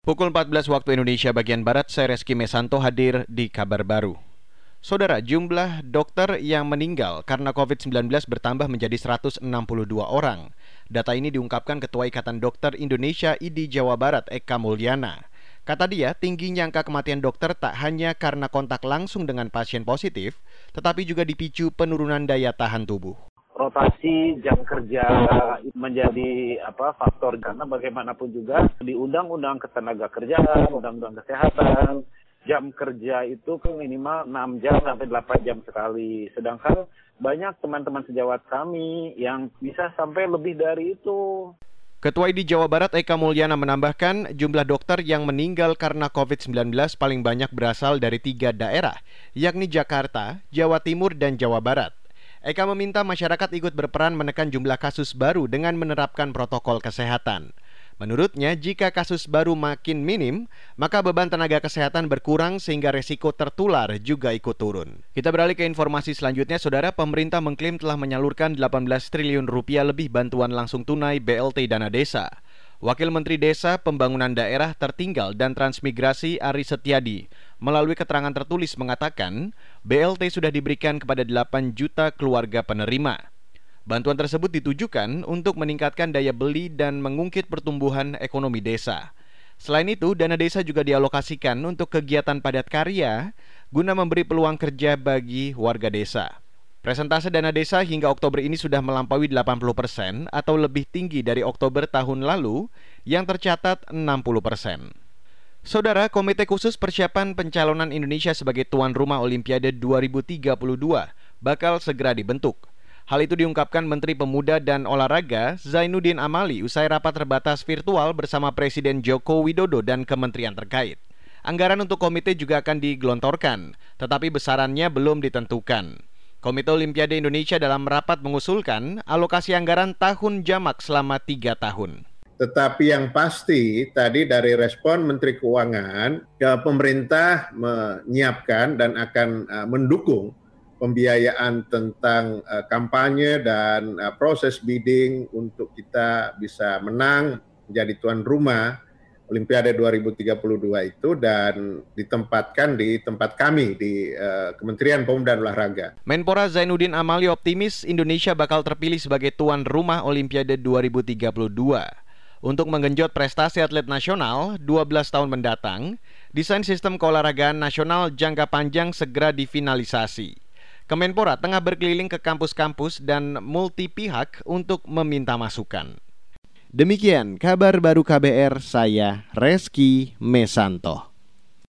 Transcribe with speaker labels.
Speaker 1: Pukul 14 waktu Indonesia bagian Barat, saya Reski Mesanto hadir di kabar baru. Saudara, jumlah dokter yang meninggal karena COVID-19 bertambah menjadi 162 orang. Data ini diungkapkan Ketua Ikatan Dokter Indonesia IDI Jawa Barat, Eka Mulyana. Kata dia, tingginya angka kematian dokter tak hanya karena kontak langsung dengan pasien positif, tetapi juga dipicu penurunan daya tahan tubuh
Speaker 2: rotasi jam kerja menjadi apa faktor karena bagaimanapun juga di undang-undang ketenaga kerjaan, undang-undang kesehatan, jam kerja itu kan minimal 6 jam sampai 8 jam sekali. Sedangkan banyak teman-teman sejawat kami yang bisa sampai lebih dari itu.
Speaker 1: Ketua ID Jawa Barat Eka Mulyana menambahkan jumlah dokter yang meninggal karena COVID-19 paling banyak berasal dari tiga daerah, yakni Jakarta, Jawa Timur, dan Jawa Barat. Eka meminta masyarakat ikut berperan menekan jumlah kasus baru dengan menerapkan protokol kesehatan. Menurutnya, jika kasus baru makin minim, maka beban tenaga kesehatan berkurang sehingga resiko tertular juga ikut turun. Kita beralih ke informasi selanjutnya, Saudara. Pemerintah mengklaim telah menyalurkan 18 triliun rupiah lebih bantuan langsung tunai BLT dana desa. Wakil Menteri Desa, Pembangunan Daerah Tertinggal dan Transmigrasi Ari Setiadi melalui keterangan tertulis mengatakan BLT sudah diberikan kepada 8 juta keluarga penerima. Bantuan tersebut ditujukan untuk meningkatkan daya beli dan mengungkit pertumbuhan ekonomi desa. Selain itu, dana desa juga dialokasikan untuk kegiatan padat karya guna memberi peluang kerja bagi warga desa. Presentase dana desa hingga Oktober ini sudah melampaui 80 persen atau lebih tinggi dari Oktober tahun lalu yang tercatat 60 persen. Saudara, Komite Khusus Persiapan Pencalonan Indonesia sebagai tuan rumah Olimpiade 2032 bakal segera dibentuk. Hal itu diungkapkan Menteri Pemuda dan Olahraga Zainuddin Amali usai rapat terbatas virtual bersama Presiden Joko Widodo dan kementerian terkait. Anggaran untuk komite juga akan digelontorkan, tetapi besarannya belum ditentukan. Komite Olimpiade Indonesia dalam rapat mengusulkan alokasi anggaran tahun jamak selama tiga tahun.
Speaker 3: Tetapi yang pasti tadi dari respon Menteri Keuangan, pemerintah menyiapkan dan akan uh, mendukung pembiayaan tentang uh, kampanye dan uh, proses bidding untuk kita bisa menang menjadi tuan rumah Olimpiade 2032 itu dan ditempatkan di tempat kami di Kementerian Pemuda dan Olahraga.
Speaker 1: Menpora Zainuddin Amali optimis Indonesia bakal terpilih sebagai tuan rumah Olimpiade 2032. Untuk menggenjot prestasi atlet nasional 12 tahun mendatang, desain sistem keolahragaan nasional jangka panjang segera difinalisasi. Kemenpora tengah berkeliling ke kampus-kampus dan multi pihak untuk meminta masukan. Demikian kabar baru KBR saya Reski Mesanto.